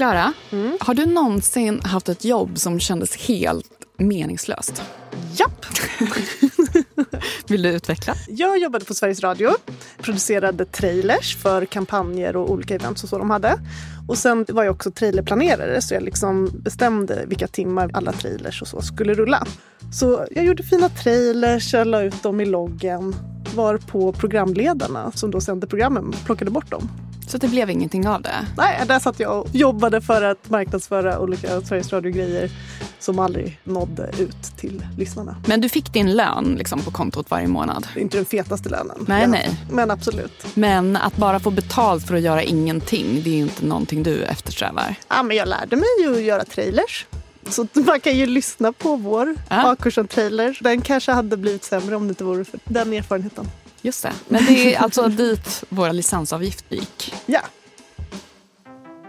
Klara, mm. har du någonsin haft ett jobb som kändes helt meningslöst? Japp! Vill du utveckla? Jag jobbade på Sveriges Radio, producerade trailers för kampanjer och olika events och så de hade. Och sen var jag också trailerplanerare så jag liksom bestämde vilka timmar alla trailers och så skulle rulla. Så jag gjorde fina trailers, jag la ut dem i loggen var på programledarna som då sände programmen plockade bort dem. Så det blev ingenting av det? Nej, där satt jag och jobbade för att marknadsföra olika Sveriges Radio-grejer som aldrig nådde ut till lyssnarna. Men du fick din lön liksom, på kontot varje månad? Det är inte den fetaste lönen. Nej, nej. Men absolut. Men att bara få betalt för att göra ingenting, det är inte någonting du eftersträvar? Ja, men jag lärde mig ju att göra trailers. Så man kan ju lyssna på vår ja. A-kursen-trailer. Den kanske hade blivit sämre om det inte vore för den erfarenheten. Just det. Men det är alltså dit vår licensavgift gick? Ja.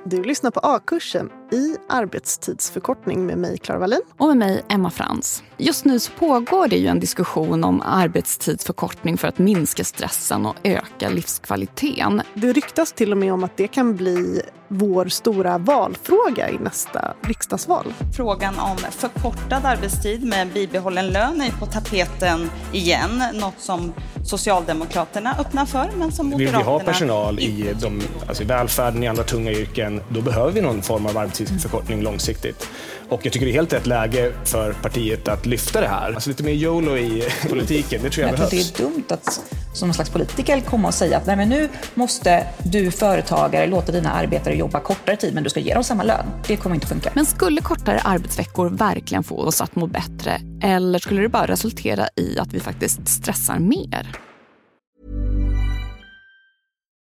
Du lyssnar på A-kursen i arbetstidsförkortning med mig, Clara Wallin. Och med mig, Emma Frans. Just nu så pågår det ju en diskussion om arbetstidsförkortning för att minska stressen och öka livskvaliteten. Det ryktas till och med om att det kan bli vår stora valfråga i nästa riksdagsval. Frågan om förkortad arbetstid med bibehållen lön är på tapeten igen. Något som Socialdemokraterna öppnar för, men som Moderaterna... Vill vi ha personal i, de, alltså i välfärden, i andra tunga yrken, då behöver vi någon form av arbetstidsförkortning långsiktigt. Och jag tycker det är helt rätt läge för partiet att lyfta det här. Alltså lite mer YOLO i politiken, det tror jag, jag behövs. Tror det är dumt att som någon slags politiker komma och säga att Nej, men nu måste du företagare låta dina arbetare jobba kortare tid men du ska ge dem samma lön. Det kommer inte funka. Men skulle kortare arbetsveckor verkligen få oss att må bättre? Eller skulle det bara resultera i att vi faktiskt stressar mer?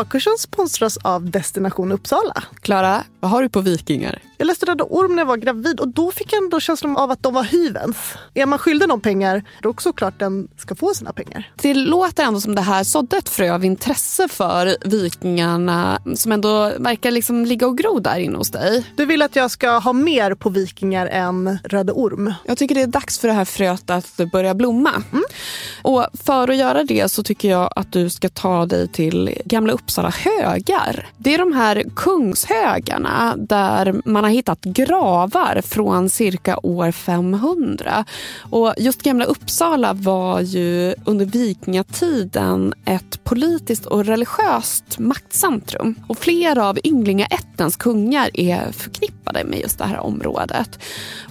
A-kursen sponsras av Destination Uppsala. Klara, vad har du på Vikingar? Jag läste Röda Orm när jag var gravid och då fick jag ändå känslan av att de var hyvens. Är man skyldig någon pengar, då är det såklart den ska få sina pengar. Det låter ändå som det här sådde ett frö av intresse för Vikingarna som ändå verkar liksom ligga och gro där inne hos dig. Du vill att jag ska ha mer på Vikingar än Röda Orm? Jag tycker det är dags för det här fröet att börja blomma. Mm. Och för att göra det så tycker jag att du ska ta dig till Gamla Uppsala Uppsala högar. Det är de här kungshögarna där man har hittat gravar från cirka år 500. Och just Gamla Uppsala var ju under vikingatiden ett politiskt och religiöst maktcentrum. Och flera av ynglingaättens kungar är förknippade med just det här området.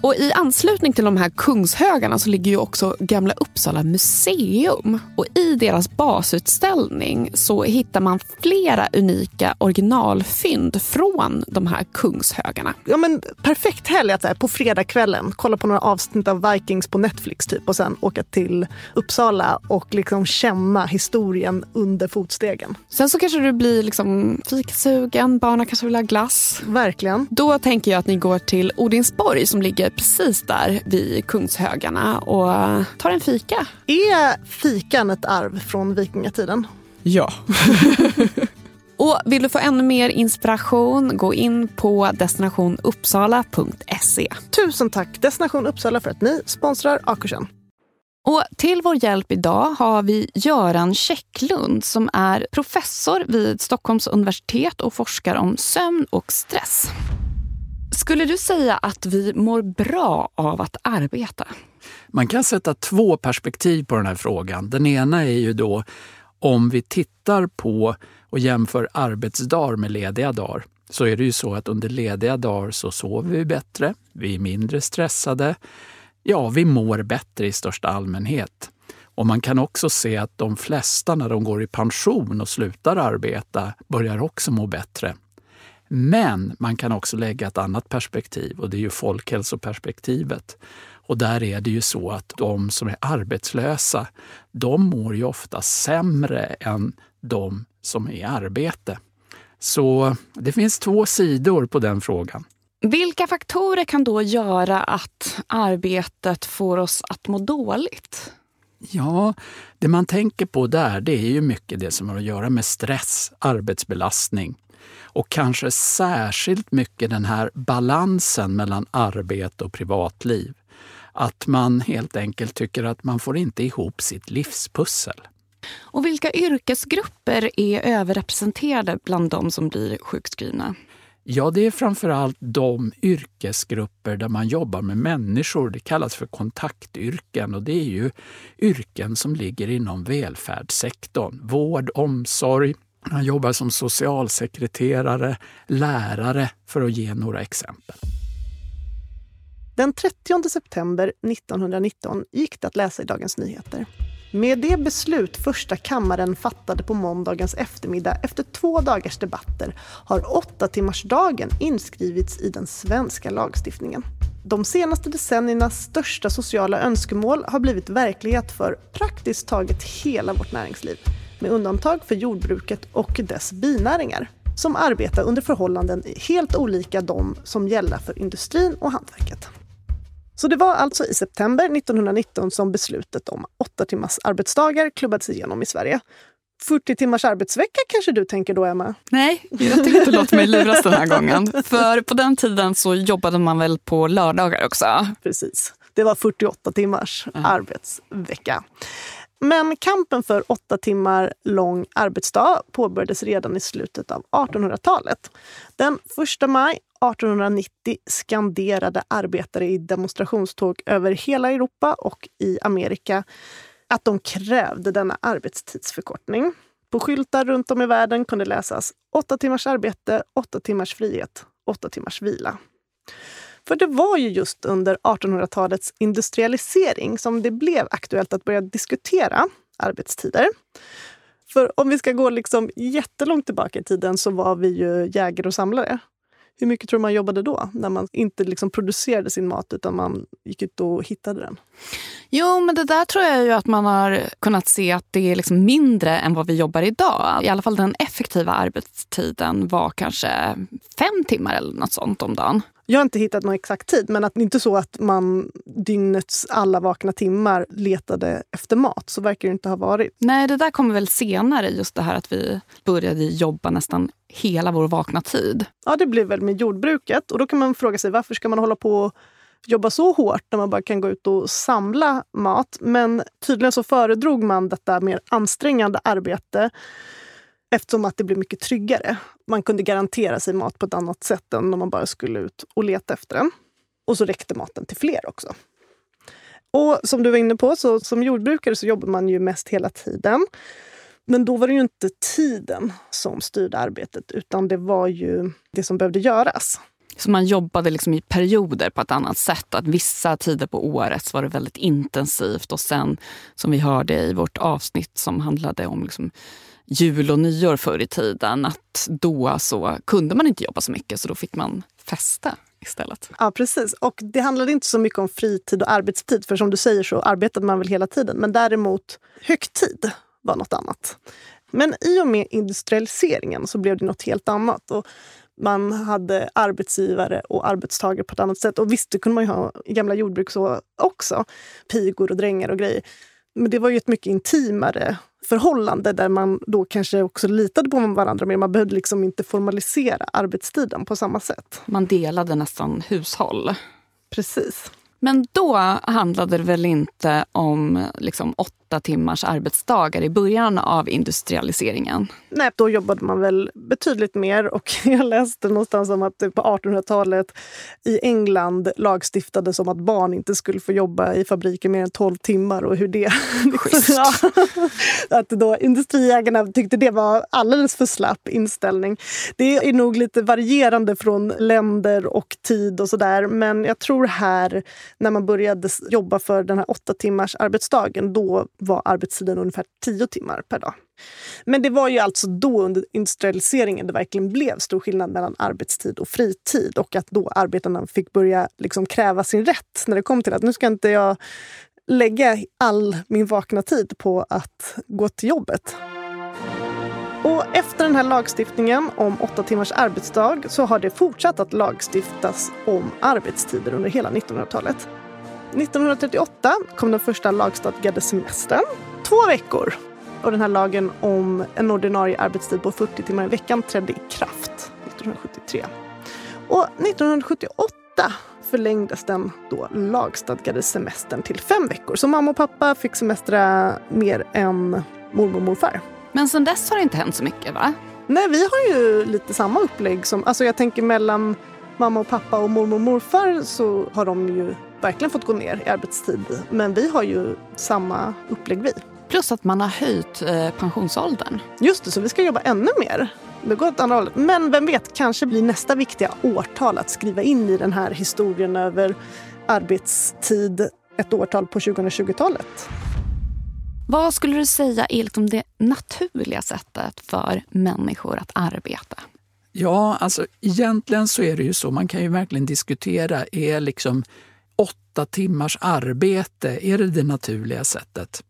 Och i anslutning till de här kungshögarna så ligger ju också Gamla Uppsala museum. Och i deras basutställning så hittar man flera unika originalfynd från de här kungshögarna. Ja, men perfekt helg att här, på fredagskvällen kolla på några avsnitt av Vikings på Netflix typ och sen åka till Uppsala och liksom känna historien under fotstegen. Sen så kanske du blir liksom fikasugen, barnen kanske vill ha glass. Verkligen. Då tänker jag att ni går till Odinsborg som ligger precis där vid Kungshögarna och tar en fika. Är fikan ett arv från vikingatiden? Ja. Och vill du få ännu mer inspiration, gå in på destinationuppsala.se. Tusen tack Destination Uppsala för att ni sponsrar Akursen. Och till vår hjälp idag har vi Göran Käcklund som är professor vid Stockholms universitet och forskar om sömn och stress. Skulle du säga att vi mår bra av att arbeta? Man kan sätta två perspektiv på den här frågan. Den ena är ju då om vi tittar på och jämför arbetsdagar med lediga dagar så är det ju så att under lediga dagar så sover vi bättre, vi är mindre stressade, ja, vi mår bättre i största allmänhet. Och man kan också se att de flesta när de går i pension och slutar arbeta börjar också må bättre. Men man kan också lägga ett annat perspektiv och det är ju folkhälsoperspektivet. Och där är det ju så att de som är arbetslösa, de mår ju ofta sämre än de som är i arbete. Så det finns två sidor på den frågan. Vilka faktorer kan då göra att arbetet får oss att må dåligt? Ja, det man tänker på där det är ju mycket det som har att göra med stress, arbetsbelastning och kanske särskilt mycket den här balansen mellan arbete och privatliv. Att man helt enkelt tycker att man får inte ihop sitt livspussel. Och vilka yrkesgrupper är överrepresenterade bland de som blir sjukskrivna? Ja, det är framförallt de yrkesgrupper där man jobbar med människor. Det kallas för kontaktyrken och det är ju yrken som ligger inom välfärdssektorn. Vård, omsorg, man jobbar som socialsekreterare, lärare för att ge några exempel. Den 30 september 1919 gick det att läsa i Dagens Nyheter. Med det beslut första kammaren fattade på måndagens eftermiddag efter två dagars debatter har åtta timmarsdagen inskrivits i den svenska lagstiftningen. De senaste decenniernas största sociala önskemål har blivit verklighet för praktiskt taget hela vårt näringsliv, med undantag för jordbruket och dess binäringar, som arbetar under förhållanden helt olika de som gäller för industrin och hantverket. Så det var alltså i september 1919 som beslutet om åtta timmars arbetsdagar klubbades igenom i Sverige. 40 timmars arbetsvecka kanske du tänker då, Emma? Nej, jag tänkte låta mig luras den här gången. För på den tiden så jobbade man väl på lördagar också? Precis. Det var 48 timmars mm. arbetsvecka. Men kampen för åtta timmar lång arbetsdag påbörjades redan i slutet av 1800-talet. Den 1 maj 1890 skanderade arbetare i demonstrationståg över hela Europa och i Amerika att de krävde denna arbetstidsförkortning. På skyltar runt om i världen kunde läsas åtta timmars arbete, åtta timmars frihet, åtta timmars vila. För det var ju just under 1800-talets industrialisering som det blev aktuellt att börja diskutera arbetstider. För om vi ska gå liksom jättelångt tillbaka i tiden så var vi ju jägare och samlare. Hur mycket tror du man jobbade då? När man inte liksom producerade sin mat utan man gick ut och hittade den. Jo, men det där tror jag ju att man har kunnat se att det är liksom mindre än vad vi jobbar idag. I alla fall den effektiva arbetstiden var kanske fem timmar eller något sånt om dagen. Jag har inte hittat någon exakt tid, men att inte så att man dygnets alla vakna timmar letade efter mat. Så verkar det inte ha varit. Nej, det där kommer väl senare, just det här att vi började jobba nästan hela vår vakna tid. Ja, det blev väl med jordbruket. Och då kan man fråga sig varför ska man hålla på och jobba så hårt när man bara kan gå ut och samla mat. Men tydligen så föredrog man detta mer ansträngande arbete eftersom att det blev mycket tryggare. Man kunde garantera sig mat på ett annat sätt än om man bara skulle ut och leta efter den. Och så räckte maten till fler också. Och som du var inne på, så som jordbrukare så jobbar man ju mest hela tiden. Men då var det ju inte tiden som styrde arbetet, utan det var ju det som behövde göras. Så man jobbade liksom i perioder på ett annat sätt. Att vissa tider på året var det väldigt intensivt och sen, som vi hörde i vårt avsnitt som handlade om liksom jul och nyår förr i tiden, att då så kunde man inte jobba så mycket så då fick man festa istället. Ja, precis. Och det handlade inte så mycket om fritid och arbetstid, för som du säger så arbetade man väl hela tiden. Men däremot högtid var något annat. Men i och med industrialiseringen så blev det något helt annat. Och man hade arbetsgivare och arbetstagare på ett annat sätt. Och visst, det kunde man ju ha i gamla jordbruk så också. Pigor och drängar och grejer. Men det var ju ett mycket intimare förhållande där man då kanske också litade på varandra mer. Man behövde liksom inte formalisera arbetstiden på samma sätt. Man delade nästan hushåll. Precis. Men då handlade det väl inte om liksom, åtta timmars arbetsdagar i början av industrialiseringen? Nej, då jobbade man väl betydligt mer. Och jag läste någonstans om att på 1800-talet i England lagstiftades om att barn inte skulle få jobba i fabriker mer än 12 timmar. och hur det... ja, att då industriägarna tyckte det var alldeles för slapp inställning. Det är nog lite varierande från länder och tid och sådär. Men jag tror här, när man började jobba för den här åtta timmars arbetsdagen, då var arbetstiden ungefär tio timmar per dag. Men det var ju alltså då under industrialiseringen det verkligen blev stor skillnad mellan arbetstid och fritid och att då arbetarna fick börja liksom kräva sin rätt när det kom till att nu ska inte jag lägga all min vakna tid på att gå till jobbet. Och efter den här lagstiftningen om åtta timmars arbetsdag så har det fortsatt att lagstiftas om arbetstider under hela 1900-talet. 1938 kom den första lagstadgade semestern, två veckor. Och den här lagen om en ordinarie arbetstid på 40 timmar i veckan trädde i kraft 1973. Och 1978 förlängdes den då lagstadgade semestern till fem veckor. Så mamma och pappa fick semestra mer än mormor och morfar. Men sen dess har det inte hänt så mycket va? Nej, vi har ju lite samma upplägg som, alltså jag tänker mellan mamma och pappa och mormor och morfar så har de ju verkligen fått gå ner i arbetstid. Men vi har ju samma upplägg vi. Plus att man har höjt eh, pensionsåldern. Just det, så vi ska jobba ännu mer. Det går åt andra hållet. Men vem vet, kanske blir nästa viktiga årtal att skriva in i den här historien över arbetstid ett årtal på 2020-talet. Vad skulle du säga är liksom det naturliga sättet för människor att arbeta? Ja, alltså egentligen så är det ju så. Man kan ju verkligen diskutera, är liksom åtta timmars arbete, är det det naturliga sättet?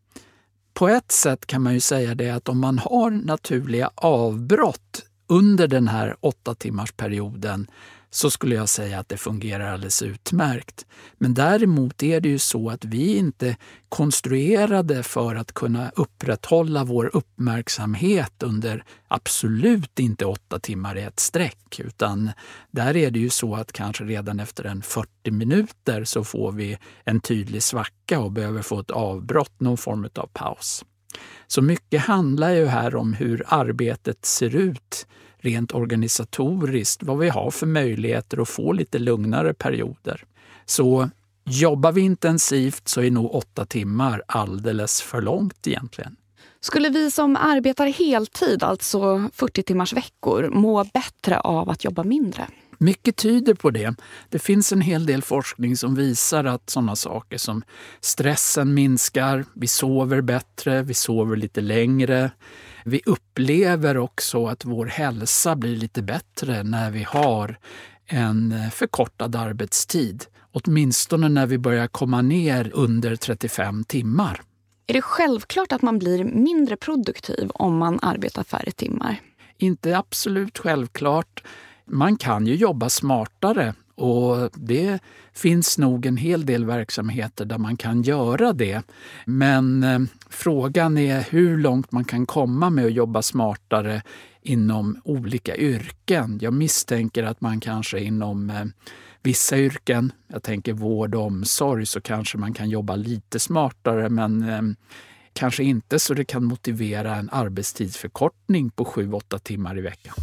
På ett sätt kan man ju säga det att om man har naturliga avbrott under den här åtta timmars perioden så skulle jag säga att det fungerar alldeles utmärkt. Men däremot är det ju så att vi inte konstruerade för att kunna upprätthålla vår uppmärksamhet under absolut inte åtta timmar i ett streck. Utan där är det ju så att kanske redan efter en 40 minuter så får vi en tydlig svacka och behöver få ett avbrott, någon form av paus. Så mycket handlar ju här om hur arbetet ser ut rent organisatoriskt, vad vi har för möjligheter att få lite lugnare perioder. Så jobbar vi intensivt så är nog åtta timmar alldeles för långt egentligen. Skulle vi som arbetar heltid, alltså 40 timmars veckor, må bättre av att jobba mindre? Mycket tyder på det. Det finns en hel del forskning som visar att sådana saker som stressen minskar, vi sover bättre, vi sover lite längre. Vi upplever också att vår hälsa blir lite bättre när vi har en förkortad arbetstid. Åtminstone när vi börjar komma ner under 35 timmar. Är det självklart att man blir mindre produktiv om man arbetar färre timmar? Inte absolut självklart. Man kan ju jobba smartare och det finns nog en hel del verksamheter där man kan göra det. Men eh, frågan är hur långt man kan komma med att jobba smartare inom olika yrken. Jag misstänker att man kanske inom eh, vissa yrken, jag tänker vård och omsorg, så kanske man kan jobba lite smartare men eh, kanske inte så det kan motivera en arbetstidsförkortning på 7-8 timmar i veckan.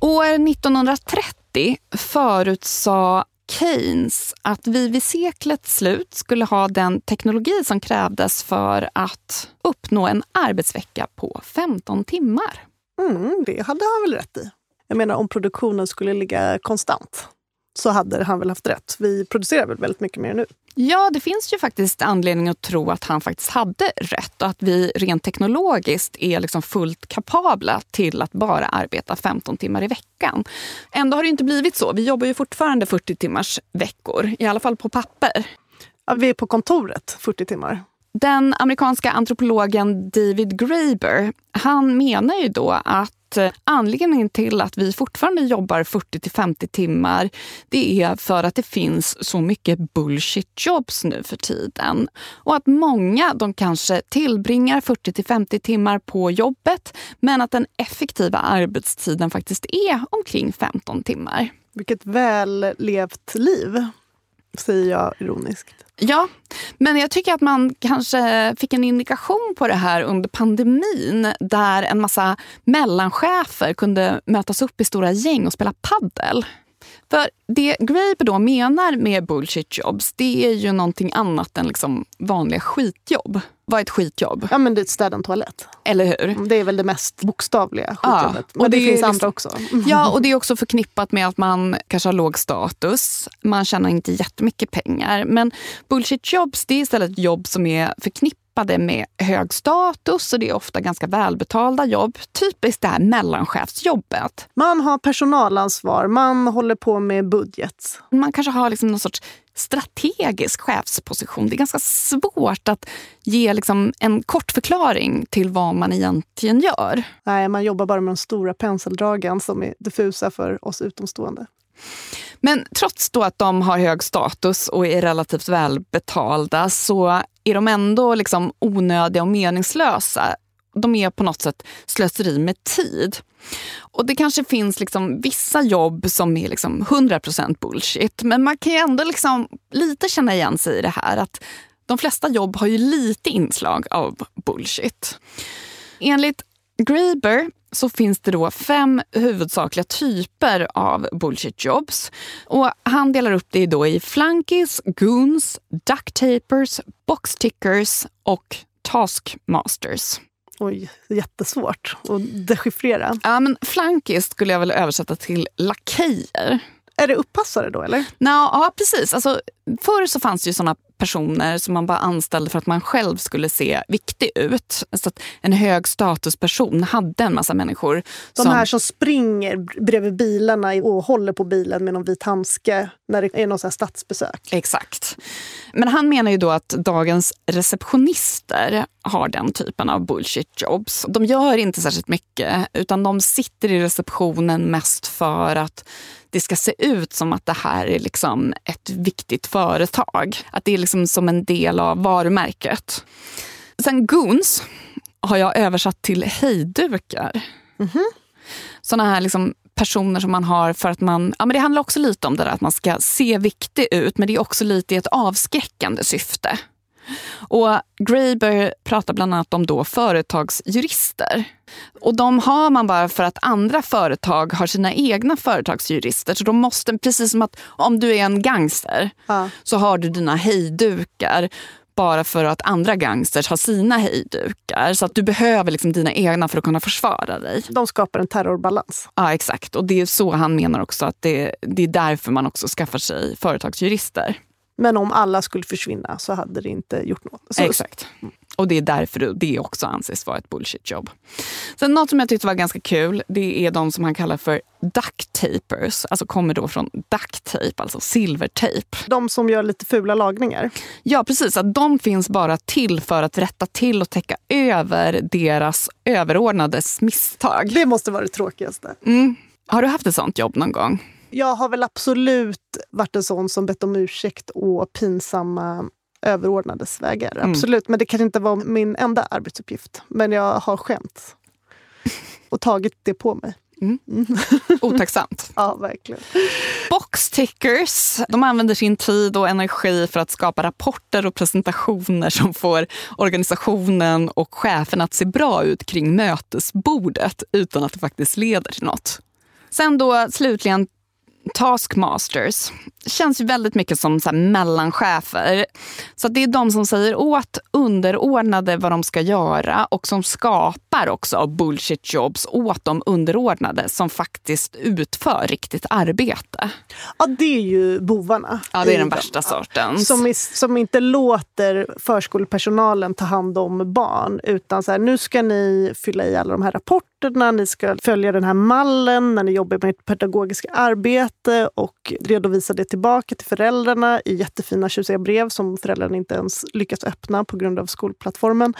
År 1930 förutsade Keynes att vi vid seklets slut skulle ha den teknologi som krävdes för att uppnå en arbetsvecka på 15 timmar. Mm, det hade han väl rätt i. Jag menar om produktionen skulle ligga konstant så hade han väl haft rätt. Vi producerar väl väldigt mycket mer nu. Ja, det finns ju faktiskt anledning att tro att han faktiskt hade rätt och att vi rent teknologiskt är liksom fullt kapabla till att bara arbeta 15 timmar i veckan. Ändå har det inte blivit så. Vi jobbar ju fortfarande 40 timmars veckor, i alla fall på papper. Ja, vi är på kontoret 40 timmar. Den amerikanska antropologen David Graeber, han menar ju då att eh, anledningen till att vi fortfarande jobbar 40 till 50 timmar, det är för att det finns så mycket bullshit jobs nu för tiden. Och att många, de kanske tillbringar 40 till 50 timmar på jobbet, men att den effektiva arbetstiden faktiskt är omkring 15 timmar. Vilket väl levt liv, säger jag ironiskt. Ja, men jag tycker att man kanske fick en indikation på det här under pandemin där en massa mellanchefer kunde mötas upp i stora gäng och spela paddel. För det Graeber då menar med bullshit jobs, det är ju någonting annat än liksom vanliga skitjobb. Vad är ett skitjobb? Ja, men det städa en toalett. Eller hur? Det är väl det mest bokstavliga skitjobbet. Ja, men det, det finns liksom- andra också. Ja, och det är också förknippat med att man kanske har låg status. Man tjänar inte jättemycket pengar. Men bullshit jobs, det är istället jobb som är förknippade med hög status och det är ofta ganska välbetalda jobb. Typiskt det här mellanchefsjobbet. Man har personalansvar, man håller på med budget. Man kanske har liksom någon sorts strategisk chefsposition. Det är ganska svårt att ge liksom en kort förklaring till vad man egentligen gör. Nej, man jobbar bara med de stora penseldragen som är diffusa för oss utomstående. Men trots då att de har hög status och är relativt välbetalda så är de ändå liksom onödiga och meningslösa. De är på något sätt slöseri med tid. Och det kanske finns liksom vissa jobb som är liksom 100% bullshit men man kan ju ändå liksom lite känna igen sig i det här att de flesta jobb har ju lite inslag av bullshit. Enligt Graeber så finns det då fem huvudsakliga typer av bullshit jobs. Och han delar upp det då i flankis, goons, ducktapers, boxtickers och taskmasters. Oj, jättesvårt att dechiffrera. Ja, men flunkies skulle jag väl översätta till lakejer. Är det uppassare då eller? Nå, ja, precis. Alltså, förr så fanns det ju såna personer som man bara anställde för att man själv skulle se viktig ut. Så att en hög statusperson hade en massa människor. De som, här som springer bredvid bilarna och håller på bilen med någon vit handske när det är någon här statsbesök. Exakt. Men han menar ju då att dagens receptionister har den typen av bullshit jobs. De gör inte särskilt mycket utan de sitter i receptionen mest för att det ska se ut som att det här är liksom ett viktigt företag. Att det är liksom som en del av varumärket. Sen goons har jag översatt till hejdukar. Såna här liksom personer som man har för att man... Ja, men det handlar också lite om det där att man ska se viktig ut men det är också lite i ett avskräckande syfte. Och Graeber pratar bland annat om då företagsjurister. Och de har man bara för att andra företag har sina egna företagsjurister. Så de måste, precis som att om du är en gangster Ja. så har du dina hejdukar bara för att andra gangsters har sina hejdukar. Så att du behöver liksom dina egna för att kunna försvara dig. De skapar en terrorbalans. Ja, exakt. Och det är så han menar också att det, det är därför man också skaffar sig företagsjurister. Men om alla skulle försvinna så hade det inte gjort något. Så, Exakt. Och det är därför det också anses vara ett bullshit-jobb. Sen något som jag tyckte var ganska kul, det är de som han kallar för duct tapers. Alltså kommer då från duct tape, alltså silvertejp. De som gör lite fula lagningar. Ja, precis. Att de finns bara till för att rätta till och täcka över deras överordnades misstag. Det måste vara det tråkigaste. Mm. Har du haft ett sånt jobb någon gång? Jag har väl absolut varit en sån som bett om ursäkt och pinsamma överordnades vägar. Mm. Absolut, men det kan inte vara min enda arbetsuppgift. Men jag har skämt och tagit det på mig. Otacksamt. Ja, verkligen. Box tickers, de använder sin tid och energi för att skapa rapporter och presentationer som får organisationen och chefen att se bra ut kring mötesbordet utan att det faktiskt leder till något. Sen då slutligen taskmasters. Känns ju väldigt mycket som så mellanchefer. Så att det är de som säger åt underordnade vad de ska göra och som skapar också bullshit jobs åt de underordnade som faktiskt utför riktigt arbete. Ja, det är ju bovarna. Ja, det är den värsta sorten. Som, som inte låter förskolepersonalen ta hand om barn. Utan så här, nu ska ni fylla i alla de här rapporterna, ni ska följa den här mallen när ni jobbar med ert pedagogiska arbete och redovisa det tillbaka till föräldrarna i jättefina tjusiga brev som föräldrarna inte ens lyckats öppna på grund av skolplattformen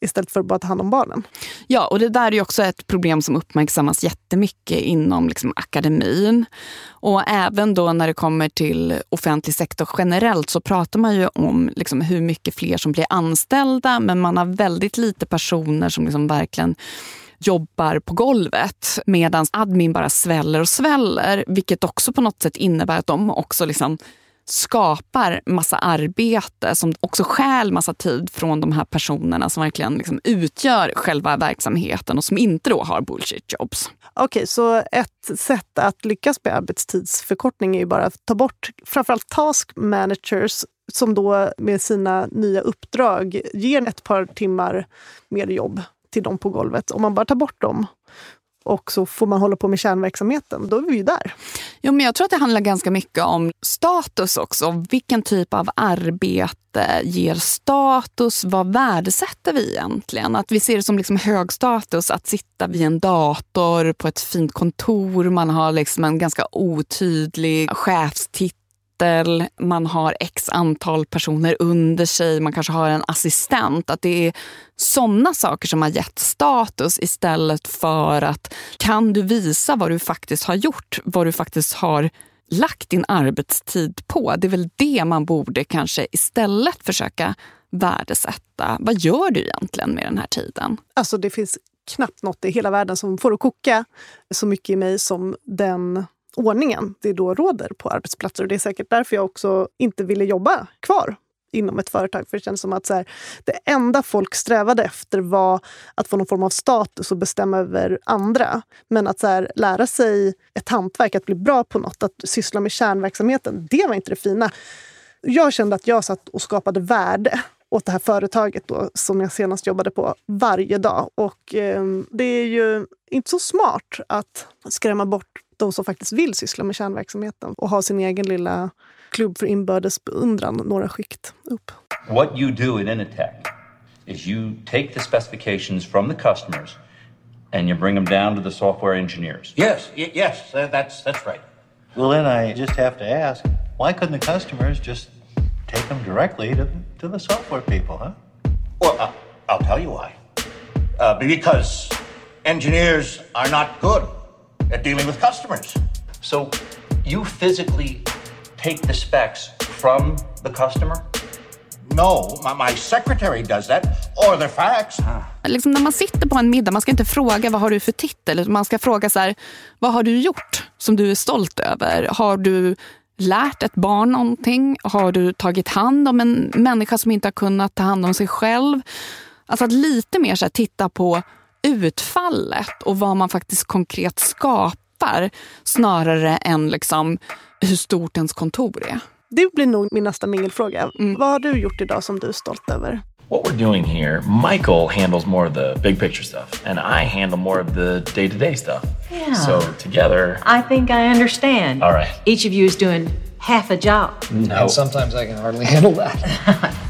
istället för att bara ta hand om barnen. Ja, och det där är också ett problem som uppmärksammas jättemycket inom liksom, akademin. Och även då när det kommer till offentlig sektor generellt så pratar man ju om liksom, hur mycket fler som blir anställda men man har väldigt lite personer som liksom verkligen jobbar på golvet medan admin bara sväller och sväller. Vilket också på något sätt innebär att de också liksom skapar massa arbete som också stjäl massa tid från de här personerna som verkligen liksom utgör själva verksamheten och som inte då har bullshit jobs. Okej, okay, så ett sätt att lyckas med arbetstidsförkortning är ju bara att ta bort framförallt task managers som då med sina nya uppdrag ger ett par timmar mer jobb till dem på golvet. Om man bara tar bort dem och så får man hålla på med kärnverksamheten, då är vi ju där. Jo, men jag tror att det handlar ganska mycket om status också. Vilken typ av arbete ger status? Vad värdesätter vi egentligen? Att vi ser det som liksom hög status att sitta vid en dator på ett fint kontor. Man har liksom en ganska otydlig chefstitel titel, man har x antal personer under sig, man kanske har en assistent. Att det är sådana saker som har gett status istället för att kan du visa vad du faktiskt har gjort, vad du faktiskt har lagt din arbetstid på. Det är väl det man borde kanske istället försöka värdesätta. Vad gör du egentligen med den här tiden? Alltså det finns knappt något i hela världen som får att koka så mycket i mig som den ordningen det då råder på arbetsplatser. Och det är säkert därför jag också inte ville jobba kvar inom ett företag. För det känns som att så här, det enda folk strävade efter var att få någon form av status och bestämma över andra. Men att så här, lära sig ett hantverk, att bli bra på något, att syssla med kärnverksamheten, det var inte det fina. Jag kände att jag satt och skapade värde åt det här företaget då, som jag senast jobbade på varje dag. Och eh, det är ju inte så smart att skrämma bort de som faktiskt vill syssla med kärnverksamheten och ha sin egen lilla klubb för inbördes beundran några skikt upp. What you do in Initech is you take the specifications from the customers and you bring them down to the software engineers. Yes, yes, that's that's right. Well, then I just have to ask, why couldn't the customers just take them directly to to the software people, huh? Well, uh, I'll tell you why. Uh, because engineers are not good at dealing with customers. So you physically take the specs from the customer? No, my, my secretary does that, or the fax. Liksom när man sitter på en middag, man ska inte fråga vad har du för titel, man ska fråga så här, vad har du gjort som du är stolt över? Har du lärt ett barn någonting? Har du tagit hand om en människa som inte har kunnat ta hand om sig själv? Alltså att lite mer så här, titta på utfallet och vad man faktiskt konkret skapar snarare än liksom hur stort ens kontor är. Det blir nog min nästa mingelfråga. Mm. Vad har du gjort idag som du är stolt över? What we're doing here, Michael handles more of the big picture stuff, and I handle more of the day to day stuff. Yeah. So together. I think I understand. All right. Each of you is doing half a job. No. And sometimes I can hardly handle that.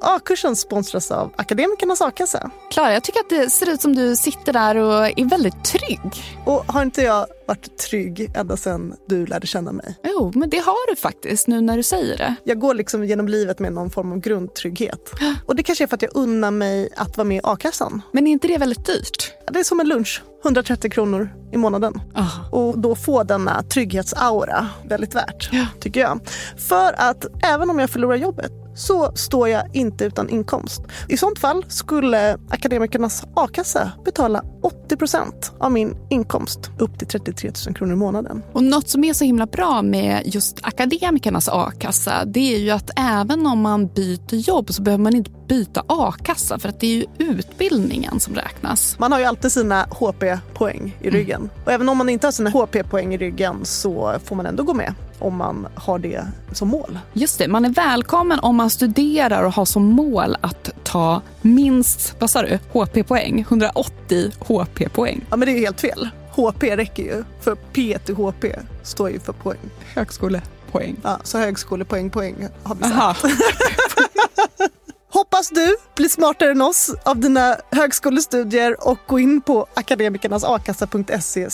A-kursen sponsras av Akademikernas a-kassa. Klara, jag tycker att det ser ut som du sitter där och är väldigt trygg. Och har inte jag varit trygg ända sedan du lärde känna mig? Jo, men det har du faktiskt nu när du säger det. Jag går liksom genom livet med någon form av grundtrygghet. Och det kanske är för att jag unnar mig att vara med i a-kassan. Men är inte det väldigt dyrt? Det är som en lunch. 130 kronor i månaden. Oh. Och då få denna trygghetsaura väldigt värt, ja. tycker jag. För att även om jag förlorar jobbet så står jag inte utan inkomst. I sånt fall skulle Akademikernas a-kassa betala 80 procent av min inkomst upp till 33 000 kronor i månaden. Och något som är så himla bra med just Akademikernas a-kassa det är ju att även om man byter jobb så behöver man inte byta a-kassa för att det är ju utbildningen som räknas. Man har ju alltid sina HP-poäng i ryggen. Mm. Och även om man inte har sina HP-poäng i ryggen så får man ändå gå med om man har det som mål. Just det, man är välkommen om man studerar och har som mål att ta minst, vad sa du, HP-poäng? 180 HP-poäng. Ja men det är helt fel. HP räcker ju, för P till HP står ju för poäng. Högskolepoäng. Ja, så högskolepoäng, poäng har vi sagt. Hoppas du blir smartare än oss av dina högskolestudier och gå in på akademikernasakassa.se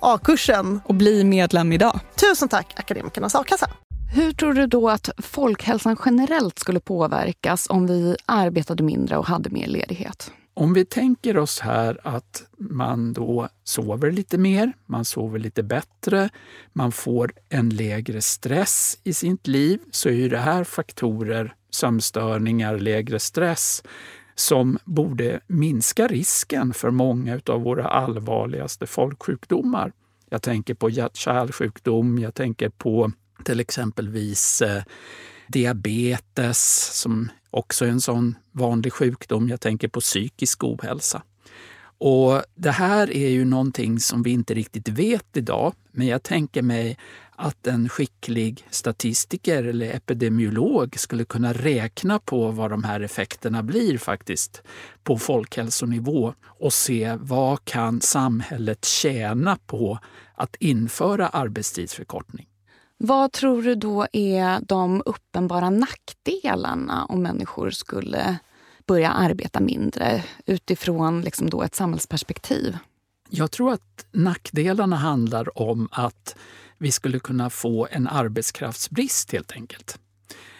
a-kursen. Och bli medlem idag. Tusen tack Akademikernas a-kassa. Hur tror du då att folkhälsan generellt skulle påverkas om vi arbetade mindre och hade mer ledighet? Om vi tänker oss här att man då sover lite mer, man sover lite bättre, man får en lägre stress i sitt liv, så är ju det här faktorer sömnstörningar, lägre stress som borde minska risken för många av våra allvarligaste folksjukdomar. Jag tänker på hjärt-kärlsjukdom, jag tänker på till exempelvis eh, diabetes som också är en sån vanlig sjukdom. Jag tänker på psykisk ohälsa. Och Det här är ju någonting som vi inte riktigt vet idag, men jag tänker mig att en skicklig statistiker eller epidemiolog skulle kunna räkna på vad de här effekterna blir faktiskt på folkhälsonivå och se vad kan samhället tjäna på att införa arbetstidsförkortning. Vad tror du då är de uppenbara nackdelarna om människor skulle börja arbeta mindre utifrån liksom då ett samhällsperspektiv? Jag tror att nackdelarna handlar om att vi skulle kunna få en arbetskraftsbrist helt enkelt.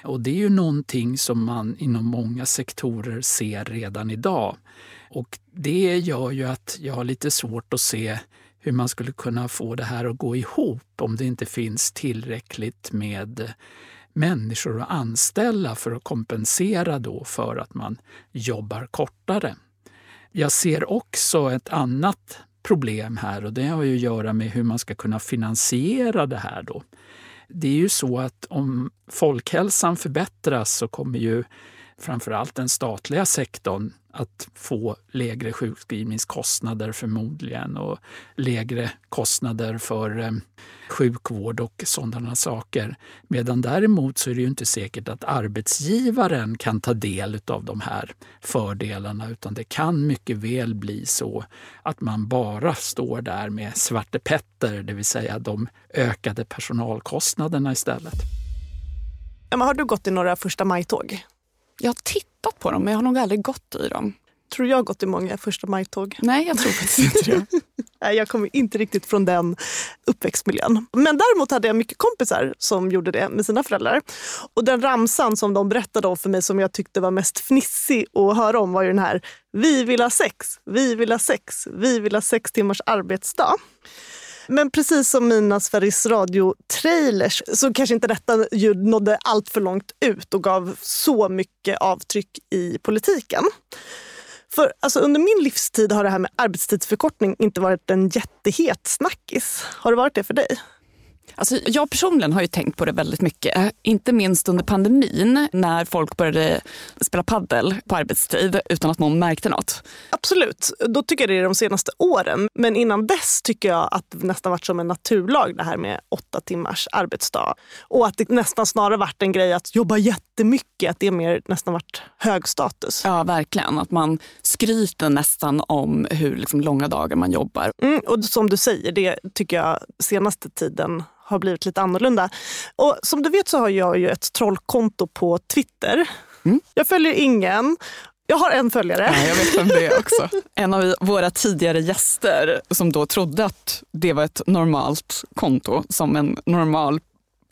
Och det är ju någonting som man inom många sektorer ser redan idag. Och det gör ju att jag har lite svårt att se hur man skulle kunna få det här att gå ihop om det inte finns tillräckligt med människor att anställa för att kompensera då för att man jobbar kortare. Jag ser också ett annat problem här och det har ju att göra med hur man ska kunna finansiera det här då. Det är ju så att om folkhälsan förbättras så kommer ju framförallt den statliga sektorn att få lägre sjukskrivningskostnader förmodligen och lägre kostnader för eh, sjukvård och sådana saker. Medan däremot så är det ju inte säkert att arbetsgivaren kan ta del av de här fördelarna utan det kan mycket väl bli så att man bara står där med Svarte Petter, det vill säga de ökade personalkostnaderna istället. Emma, har du gått i några första majtåg? Jag har tittat på dem, men jag har nog aldrig gått i dem. Tror jag har gått i många första majtåg? Nej, jag tror faktiskt inte det. Nej, jag kommer inte riktigt från den uppväxtmiljön. Men däremot hade jag mycket kompisar som gjorde det med sina föräldrar. Och den ramsan som de berättade om för mig som jag tyckte var mest fnissig att höra om var ju den här Vi vill ha sex, vi vill ha sex, vi vill ha sex timmars arbetsdag. Men precis som mina Sveriges Radio-trailers så kanske inte detta ljud nådde allt för långt ut och gav så mycket avtryck i politiken. För alltså, under min livstid har det här med arbetstidsförkortning inte varit en jättehet snackis. Har det varit det för dig? Alltså, jag personligen har ju tänkt på det väldigt mycket. Inte minst under pandemin när folk började spela paddel på arbetstid utan att någon märkte något. Absolut, då tycker jag det är de senaste åren. Men innan dess tycker jag att det nästan varit som en naturlag det här med åtta timmars arbetsdag. Och att det nästan snarare varit en grej att jobba jättemycket, att det mer nästan varit hög status. Ja, verkligen. Att man skryter nästan om hur liksom, långa dagar man jobbar. Mm, och som du säger, det tycker jag senaste tiden har blivit lite annorlunda. Och som du vet så har jag ju ett trollkonto på Twitter. Mm. Jag följer ingen. Jag har en följare. Ja, jag vet vem det är också. En av våra tidigare gäster som då trodde att det var ett normalt konto som en normal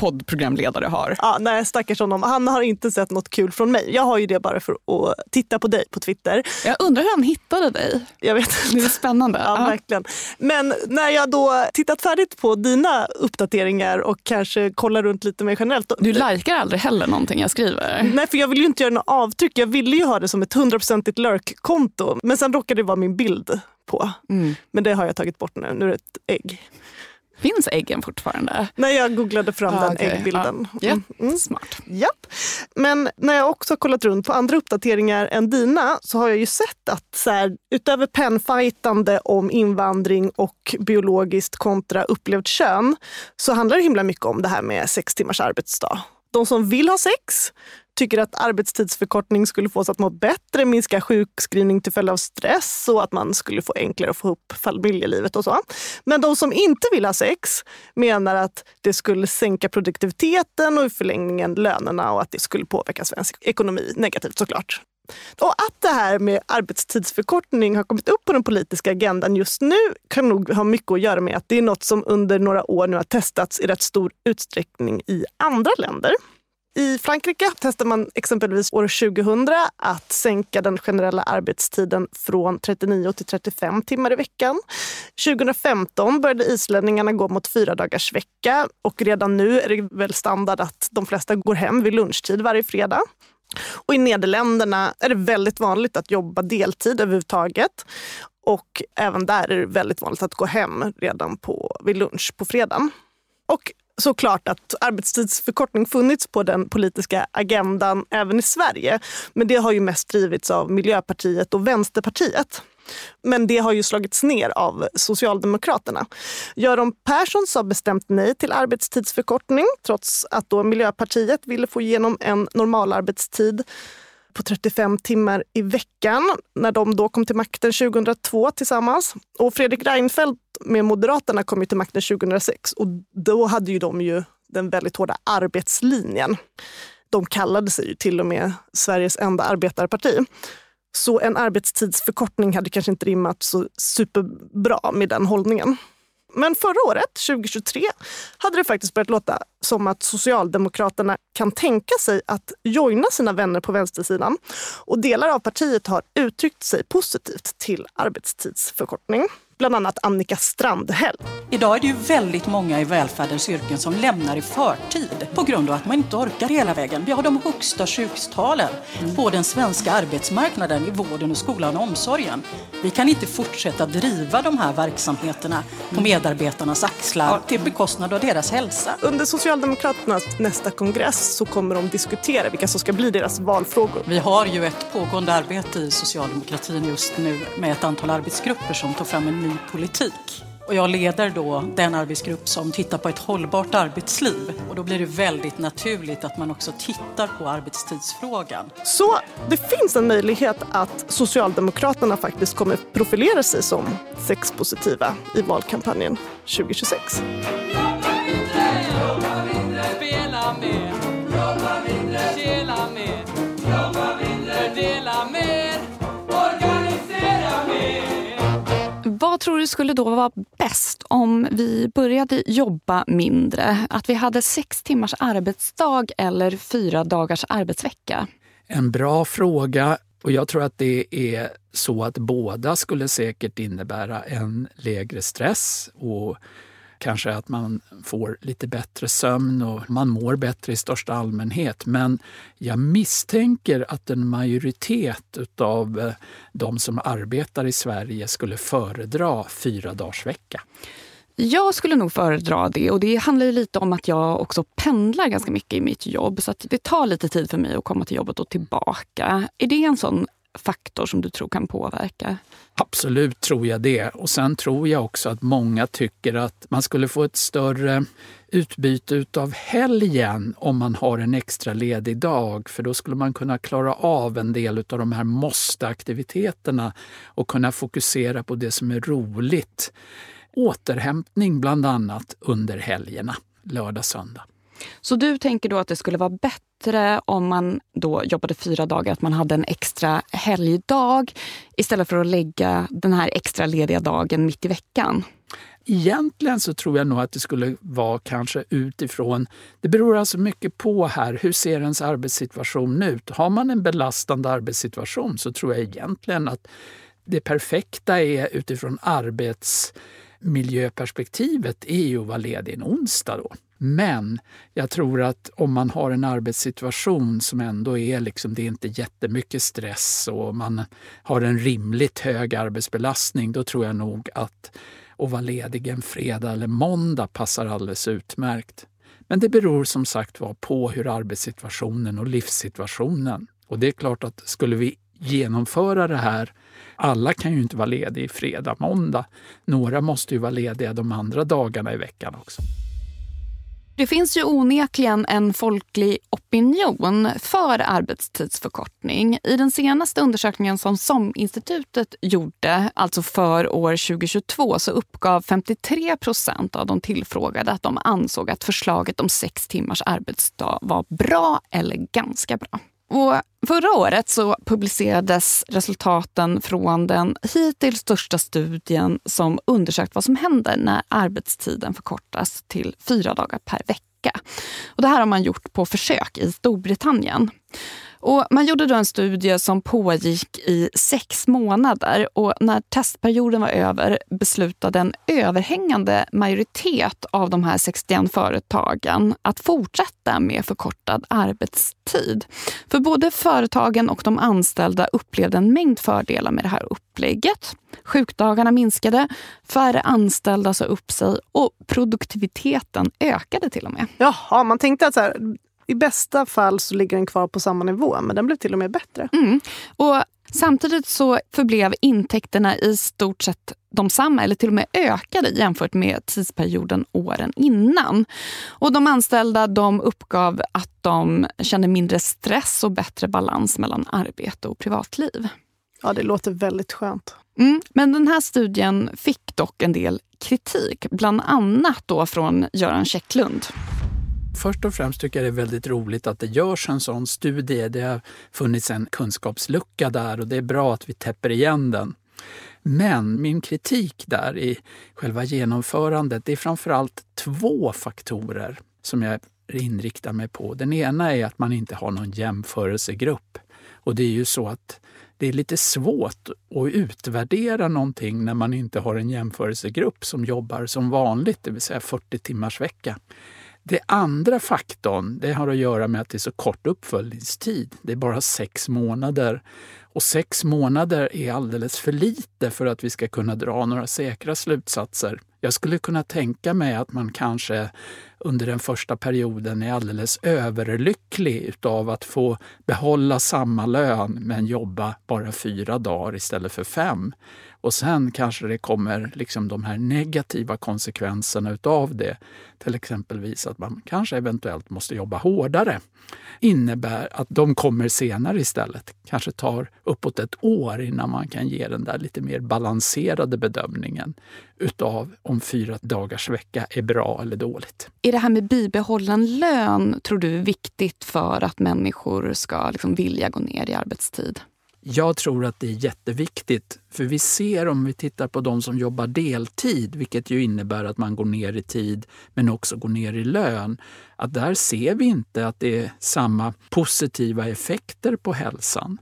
poddprogramledare har. Ja, nej, stackars honom. Han har inte sett något kul från mig. Jag har ju det bara för att titta på dig på Twitter. Jag undrar hur han hittade dig. Jag vet Det är spännande. Ja, Ja. verkligen. Men när jag då tittat färdigt på dina uppdateringar och kanske kollar runt lite mer generellt. Du likar aldrig heller någonting jag skriver. Nej, för jag vill ju inte göra något avtryck. Jag ville ju ha det som ett hundraprocentigt lurk-konto. Men sen råkade det vara min bild på. Mm. Men det har jag tagit bort nu. Nu är det ett ägg. Finns äggen fortfarande? När jag googlade fram Ah, den okej. äggbilden. Ja. Ja, Mm. Smart. Japp. Men när jag också har kollat runt på andra uppdateringar än dina så har jag ju sett att så här, utöver pennfightande om invandring och biologiskt kontra upplevt kön så handlar det himla mycket om det här med sex timmars arbetsdag. De som vill ha sex tycker att arbetstidsförkortning skulle få oss att må bättre, minska sjukskrivning till följd av stress och att man skulle få enklare att få ihop familjelivet och så. Men de som inte vill ha sex menar att det skulle sänka produktiviteten och i förlängningen lönerna och att det skulle påverka svensk ekonomi negativt såklart. Och att det här med arbetstidsförkortning har kommit upp på den politiska agendan just nu kan nog ha mycket att göra med att det är något som under några år nu har testats i rätt stor utsträckning i andra länder. I Frankrike testade man exempelvis år 2000 att sänka den generella arbetstiden från 39 till 35 timmar i veckan. 2015 började islänningarna gå mot fyra dagars vecka och redan nu är det väl standard att de flesta går hem vid lunchtid varje fredag. Och I Nederländerna är det väldigt vanligt att jobba deltid överhuvudtaget. Och även där är det väldigt vanligt att gå hem redan på, vid lunch på fredagen. Och såklart att arbetstidsförkortning funnits på den politiska agendan även i Sverige. Men det har ju mest drivits av Miljöpartiet och Vänsterpartiet. Men det har ju slagits ner av Socialdemokraterna. Göran Persson sa bestämt nej till arbetstidsförkortning trots att då Miljöpartiet ville få igenom en normalarbetstid på 35 timmar i veckan när de då kom till makten 2002 tillsammans. Och Fredrik Reinfeldt med Moderaterna kom ju till makten 2006 och då hade ju de ju den väldigt hårda arbetslinjen. De kallade sig ju till och med Sveriges enda arbetarparti. Så en arbetstidsförkortning hade kanske inte rimmat så superbra med den hållningen. Men förra året, 2023, hade det faktiskt börjat låta som att Socialdemokraterna kan tänka sig att joina sina vänner på vänstersidan. Och delar av partiet har uttryckt sig positivt till arbetstidsförkortning. Bland annat Annika Strandhäll. Idag är det ju väldigt många i välfärdens yrken som lämnar i förtid på grund av att man inte orkar hela vägen. Vi har de högsta sjuktalen på den svenska arbetsmarknaden i vården, och skolan och omsorgen. Vi kan inte fortsätta driva de här verksamheterna på medarbetarnas axlar till bekostnad av deras hälsa. Under Socialdemokraternas nästa kongress så kommer de diskutera vilka som ska bli deras valfrågor. Vi har ju ett pågående arbete i socialdemokratin just nu med ett antal arbetsgrupper som tar fram en ny politik. Och jag leder då den arbetsgrupp som tittar på ett hållbart arbetsliv. Och då blir det väldigt naturligt att man också tittar på arbetstidsfrågan. Så det finns en möjlighet att Socialdemokraterna faktiskt kommer profilera sig som sexpositiva i valkampanjen 2026. Spela mer, jobba mindre, dela mer, tror du skulle då vara bäst om vi började jobba mindre? Att vi hade sex timmars arbetsdag eller fyra dagars arbetsvecka? En bra fråga och jag tror att det är så att båda skulle säkert innebära en lägre stress och kanske att man får lite bättre sömn och man mår bättre i största allmänhet. Men jag misstänker att en majoritet av eh, de som arbetar i Sverige skulle föredra fyra dagars vecka. Jag skulle nog föredra det och det handlar ju lite om att jag också pendlar ganska mycket i mitt jobb så att det tar lite tid för mig att komma till jobbet och tillbaka. Är det en sån faktor som du tror kan påverka? Absolut tror jag det. Och sen tror jag också att många tycker att man skulle få ett större utbyte av helgen om man har en extra ledig dag. För då skulle man kunna klara av en del av de här måste-aktiviteterna och kunna fokusera på det som är roligt. Återhämtning bland annat under helgerna, lördag, söndag. Så du tänker då att det skulle vara bättre om man då jobbade fyra dagar, att man hade en extra helgdag istället för att lägga den här extra lediga dagen mitt i veckan? Egentligen så tror jag nog att det skulle vara kanske utifrån, det beror alltså mycket på här, hur ser ens arbetssituation ut? Har man en belastande arbetssituation så tror jag egentligen att det perfekta är utifrån arbets... Miljöperspektivet är ju att vara ledig en onsdag då. Men jag tror att om man har en arbetssituation som ändå är liksom, det är inte jättemycket stress och man har en rimligt hög arbetsbelastning, då tror jag nog att att vara ledig en fredag eller måndag passar alldeles utmärkt. Men det beror som sagt var på hur arbetssituationen och livssituationen. Och det är klart att skulle vi genomföra det här, alla kan ju inte vara lediga fredag, måndag. Några måste ju vara lediga de andra dagarna i veckan också. Det finns ju onekligen en folklig opinion för arbetstidsförkortning. I den senaste undersökningen som SOM-institutet gjorde, alltså för år 2022, så uppgav 53 procent av de tillfrågade att de ansåg att förslaget om sex timmars arbetsdag var bra eller ganska bra. Och förra året så publicerades resultaten från den hittills största studien som undersökt vad som händer när arbetstiden förkortas till fyra dagar per vecka. Och det här har man gjort på försök i Storbritannien. Och man gjorde då en studie som pågick i sex månader och när testperioden var över beslutade en överhängande majoritet av de här 61 företagen att fortsätta med förkortad arbetstid. För både företagen och de anställda upplevde en mängd fördelar med det här upplägget. Sjukdagarna minskade, färre anställda sa upp sig och produktiviteten ökade till och med. Jaha, man tänkte att så här, i bästa fall så ligger den kvar på samma nivå, men den blev till och med bättre. Mm. Och Samtidigt så förblev intäkterna i stort sett de samma eller till och med ökade jämfört med tidsperioden åren innan. Och de anställda de uppgav att de kände mindre stress och bättre balans mellan arbete och privatliv. Ja, det låter väldigt skönt. Mm, men den här studien fick dock en del kritik, bland annat då från Göran Käcklund. Först och främst tycker jag det är väldigt roligt att det görs en sån studie. Det har funnits en kunskapslucka där och det är bra att vi täpper igen den. Men min kritik där i själva genomförandet det är framförallt två faktorer som jag inriktar mig på. Den ena är att man inte har någon jämförelsegrupp. Och det är ju så att det är lite svårt att utvärdera någonting när man inte har en jämförelsegrupp som jobbar som vanligt, det vill säga 40 timmars vecka. Det andra faktorn det har att göra med att det är så kort uppföljningstid. Det är bara sex månader. Och sex månader är alldeles för lite för att vi ska kunna dra några säkra slutsatser. Jag skulle kunna tänka mig att man kanske under den första perioden är alldeles överlycklig utav att få behålla samma lön men jobba bara fyra dagar istället för fem. Och sen kanske det kommer liksom de här negativa konsekvenserna utav det. Till exempelvis att man kanske eventuellt måste jobba hårdare. innebär att de kommer senare istället. Kanske tar uppåt ett år innan man kan ge den där lite mer balanserade bedömningen utav om fyra dagars vecka är bra eller dåligt. Är det här med bibehållen lön tror du viktigt för att människor ska liksom vilja gå ner i arbetstid? Jag tror att det är jätteviktigt, för vi ser om vi tittar på de som jobbar deltid, vilket ju innebär att man går ner i tid men också går ner i lön, att där ser vi inte att det är samma positiva effekter på hälsan.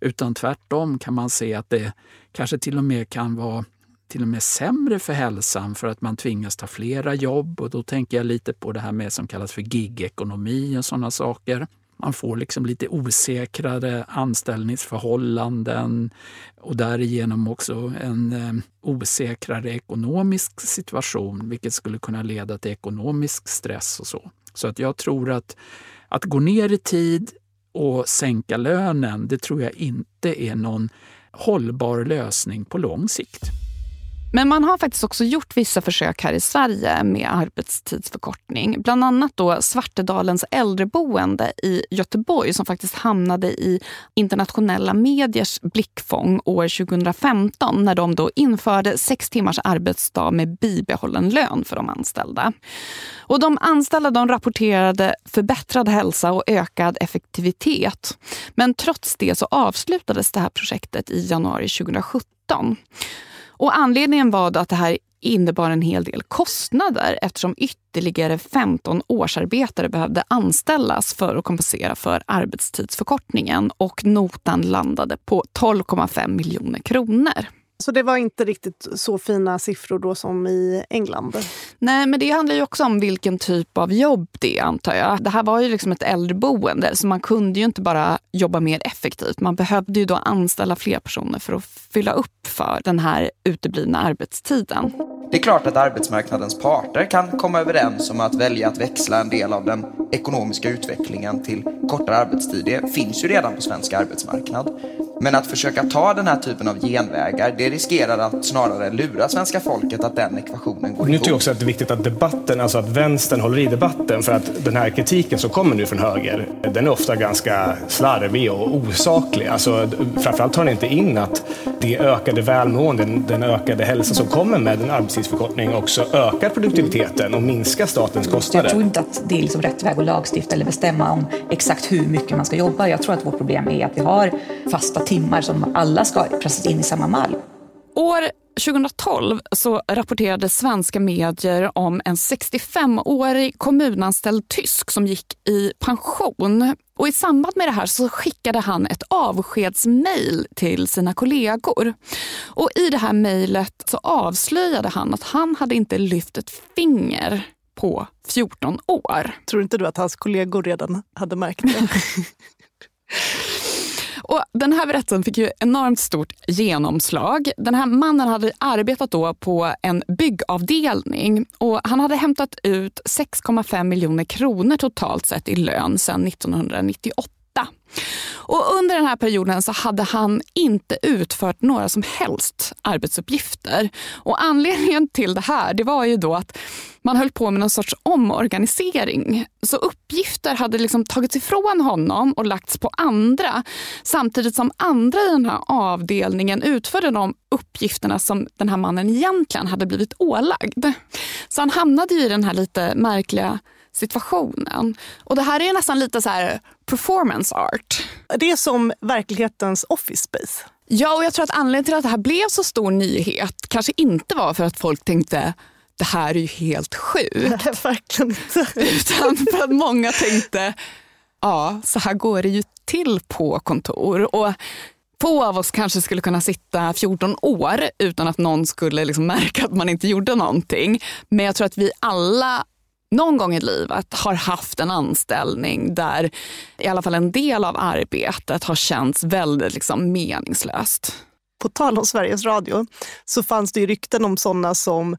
Utan tvärtom kan man se att det kanske till och med kan vara till och med sämre för hälsan för att man tvingas ta flera jobb. Och då tänker jag lite på det här med som kallas för gigekonomi och sådana saker. Man får liksom lite osäkrare anställningsförhållanden och därigenom också en eh, osäkrare ekonomisk situation vilket skulle kunna leda till ekonomisk stress och så. Så att jag tror att att gå ner i tid och sänka lönen, det tror jag inte är någon hållbar lösning på lång sikt. Men man har faktiskt också gjort vissa försök här i Sverige med arbetstidsförkortning. Bland annat då Svartedalens äldreboende i Göteborg som faktiskt hamnade i internationella mediers blickfång år 2015 när de då införde sex timmars arbetsdag med bibehållen lön för de anställda. Och de anställda de rapporterade förbättrad hälsa och ökad effektivitet. Men trots det så avslutades det här projektet i januari 2017. Och anledningen var att det här innebar en hel del kostnader eftersom ytterligare 15 årsarbetare behövde anställas för att kompensera för arbetstidsförkortningen och notan landade på 12,5 miljoner kronor. Så det var inte riktigt så fina siffror då som i England? Nej, men det handlar ju också om vilken typ av jobb det är antar jag. Det här var ju liksom ett äldreboende så man kunde ju inte bara jobba mer effektivt. Man behövde ju då anställa fler personer för att fylla upp för den här uteblivna arbetstiden. Det är klart att arbetsmarknadens parter kan komma överens om att välja att växla en del av den ekonomiska utvecklingen till kortare arbetstid. Det finns ju redan på svensk arbetsmarknad. Men att försöka ta den här typen av genvägar, det riskerar att snarare lura svenska folket att den ekvationen går Nu ihop. tycker jag också att det är viktigt att debatten, alltså att vänstern håller i debatten. För att den här kritiken som kommer nu från höger, den är ofta ganska slarvig och osaklig. Alltså, framförallt tar den inte in att det ökade välmående, den ökade hälsa som kommer med en arbetstidsförkortning också ökar produktiviteten och minskar statens Jag kostnader. tror inte att det är liksom rätt väg att lagstifta eller bestämma om exakt hur mycket man ska jobba. Jag tror att vårt problem är att vi har fasta timmar som alla ska pressas in i samma mall. År 2012 så rapporterade svenska medier om en 65-årig kommunanställd tysk som gick i pension. Och I samband med det här så skickade han ett avskedsmail till sina kollegor. Och I det här mejlet så avslöjade han att han hade inte lyft ett finger på 14 år. Tror inte du att hans kollegor redan hade märkt det? Och den här berättelsen fick ju enormt stort genomslag. Den här mannen hade arbetat då på en byggavdelning och han hade hämtat ut 6,5 miljoner kronor totalt sett i lön sedan 1998. Och under den här perioden så hade han inte utfört några som helst arbetsuppgifter. Och anledningen till det här det var ju då att man höll på med någon sorts omorganisering. Så uppgifter hade liksom tagits ifrån honom och lagts på andra samtidigt som andra i den här avdelningen utförde de uppgifterna som den här mannen egentligen hade blivit ålagd. Så han hamnade ju i den här lite märkliga situationen. Och det här är nästan lite så här performance art. Det är som verklighetens office space. Ja, och jag tror att anledningen till att det här blev så stor nyhet kanske inte var för att folk tänkte det här är ju helt sjukt. Nej, verkligen inte. Utan för att många tänkte ja, så här går det ju till på kontor. Och Få av oss kanske skulle kunna sitta 14 år utan att någon skulle liksom märka att man inte gjorde någonting. Men jag tror att vi alla någon gång i livet har haft en anställning där i alla fall en del av arbetet har känts väldigt liksom meningslöst. På tal om Sveriges Radio så fanns det ju rykten om sådana som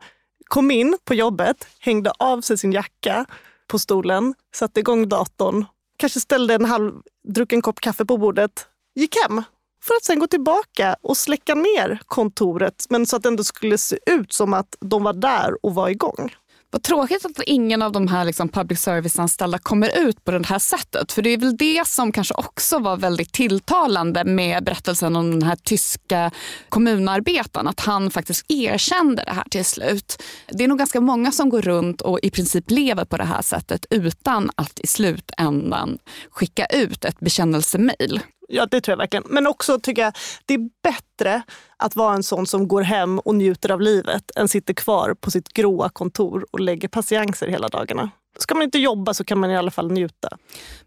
kom in på jobbet, hängde av sig sin jacka på stolen, satte igång datorn, kanske ställde en halvdrucken kopp kaffe på bordet, gick hem för att sen gå tillbaka och släcka ner kontoret men så att det ändå skulle se ut som att de var där och var igång. Vad tråkigt att ingen av de här liksom public service-anställda kommer ut på det här sättet. För det är väl det som kanske också var väldigt tilltalande med berättelsen om den här tyska kommunarbetaren. Att han faktiskt erkände det här till slut. Det är nog ganska många som går runt och i princip lever på det här sättet utan att i slutändan skicka ut ett bekännelsemail. Ja, det tror jag verkligen. Men också tycker jag det är bättre att vara en sån som går hem och njuter av livet än sitter kvar på sitt gråa kontor och lägger patienser hela dagarna. Ska man inte jobba så kan man i alla fall njuta.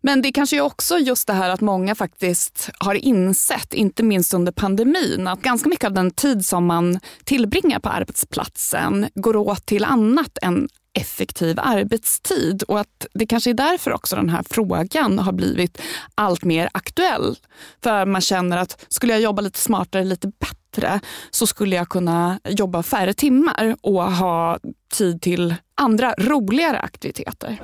Men det kanske är också just det här att många faktiskt har insett, inte minst under pandemin, att ganska mycket av den tid som man tillbringar på arbetsplatsen går åt till annat än effektiv arbetstid och att det kanske är därför också den här frågan har blivit allt mer aktuell. För man känner att skulle jag jobba lite smartare, lite bättre så skulle jag kunna jobba färre timmar och ha tid till andra roligare aktiviteter.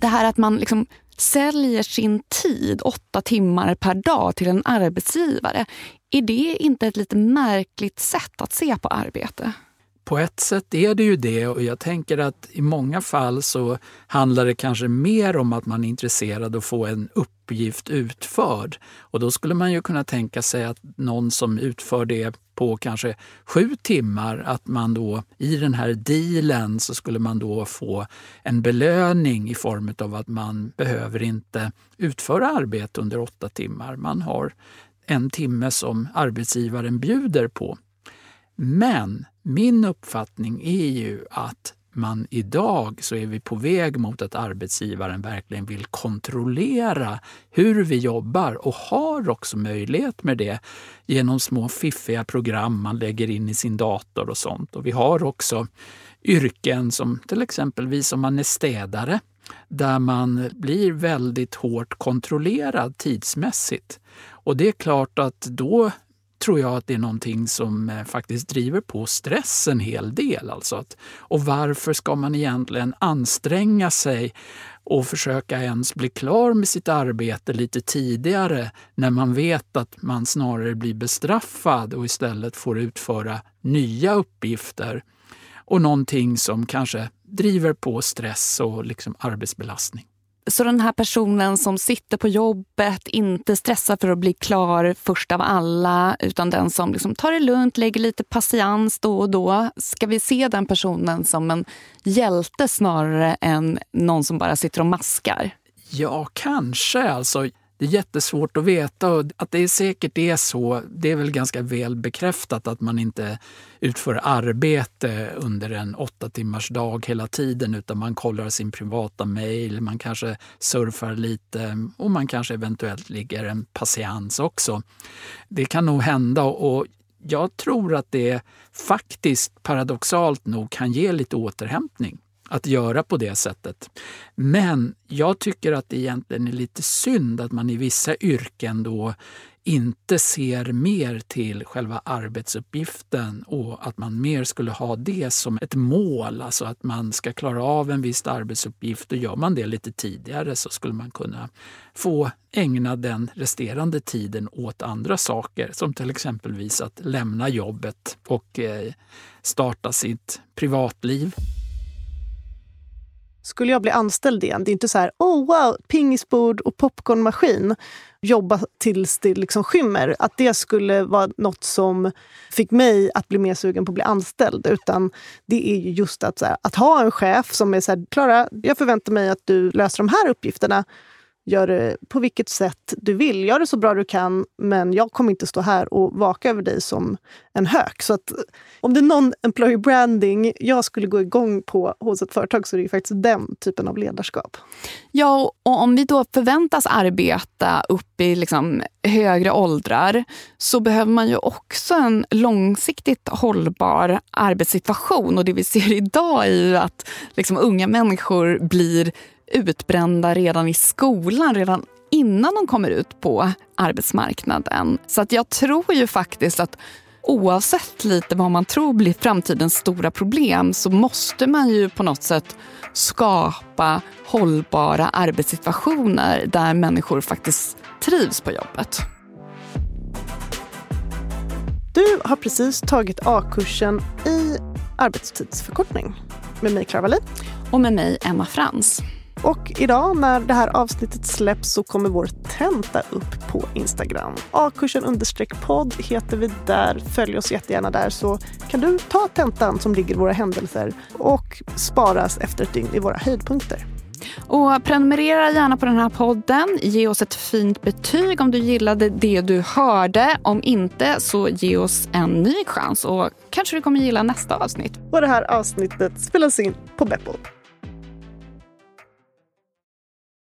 Det här att man liksom säljer sin tid åtta timmar per dag till en arbetsgivare. Är det inte ett lite märkligt sätt att se på arbete? På ett sätt är det ju det och jag tänker att i många fall så handlar det kanske mer om att man är intresserad av att få en uppgift utförd. Och då skulle man ju kunna tänka sig att någon som utför det på kanske sju timmar, att man då i den här dealen så skulle man då få en belöning i form av att man behöver inte utföra arbete under åtta timmar. Man har en timme som arbetsgivaren bjuder på. Men min uppfattning är ju att man idag så är vi på väg mot att arbetsgivaren verkligen vill kontrollera hur vi jobbar och har också möjlighet med det genom små fiffiga program man lägger in i sin dator och sånt. Och vi har också yrken som till exempel som man är städare där man blir väldigt hårt kontrollerad tidsmässigt. Och det är klart att då tror jag att det är någonting som eh, faktiskt driver på stress en hel del. Alltså att, och varför ska man egentligen anstränga sig och försöka ens bli klar med sitt arbete lite tidigare när man vet att man snarare blir bestraffad och istället får utföra nya uppgifter och någonting som kanske driver på stress och liksom arbetsbelastning. Så den här personen som sitter på jobbet, inte stressar för att bli klar först av alla utan den som liksom tar det lugnt, lägger lite patiens då och då. Ska vi se den personen som en hjälte snarare än någon som bara sitter och maskar? Ja, kanske. Alltså, det är jättesvårt att veta och att det säkert är så, det är väl ganska väl bekräftat att man inte utför arbete under en åtta timmars dag hela tiden utan man kollar sin privata mejl, man kanske surfar lite och man kanske eventuellt ligger en patiens också. Det kan nog hända och jag tror att det faktiskt paradoxalt nog kan ge lite återhämtning att göra på det sättet. Men jag tycker att det egentligen är lite synd att man i vissa yrken då inte ser mer till själva arbetsuppgiften och att man mer skulle ha det som ett mål, alltså att man ska klara av en viss arbetsuppgift och gör man det lite tidigare så skulle man kunna få ägna den resterande tiden åt andra saker som till exempelvis att lämna jobbet och eh, starta sitt privatliv. Skulle jag bli anställd igen, det är inte så här, oh wow, pingisbord och popcornmaskin, jobba tills det liksom skymmer. Att det skulle vara något som fick mig att bli mer sugen på att bli anställd. Utan det är ju just att, här, att ha en chef som är så här, Klara, jag förväntar mig att du löser de här uppgifterna. Gör det på vilket sätt du vill. Gör det så bra du kan, men jag kommer inte stå här och vaka över dig som en hök. Så att, om det är någon employer branding jag skulle gå igång på hos ett företag så är det faktiskt den typen av ledarskap. Ja, och om vi då förväntas arbeta upp i liksom högre åldrar så behöver man ju också en långsiktigt hållbar arbetssituation. Och det vi ser idag är ju att liksom unga människor blir utbrända redan i skolan, redan innan de kommer ut på arbetsmarknaden. Så att jag tror ju faktiskt att oavsett lite vad man tror blir framtidens stora problem så måste man ju på något sätt skapa hållbara arbetssituationer där människor faktiskt trivs på jobbet. Du har precis tagit A-kursen i arbetstidsförkortning med mig, Clara Wallin. Och med mig, Emma Frans. Och idag när det här avsnittet släpps så kommer vår tenta upp på Instagram. A-kursen understreck podd heter vi där. Följ oss jättegärna där så kan du ta tentan som ligger i våra händelser och sparas efter ett dygn i våra höjdpunkter. Och prenumerera gärna på den här podden. Ge oss ett fint betyg om du gillade det du hörde. Om inte, så ge oss en ny chans och kanske du kommer gilla nästa avsnitt. Och det här avsnittet spelas in på Beppel.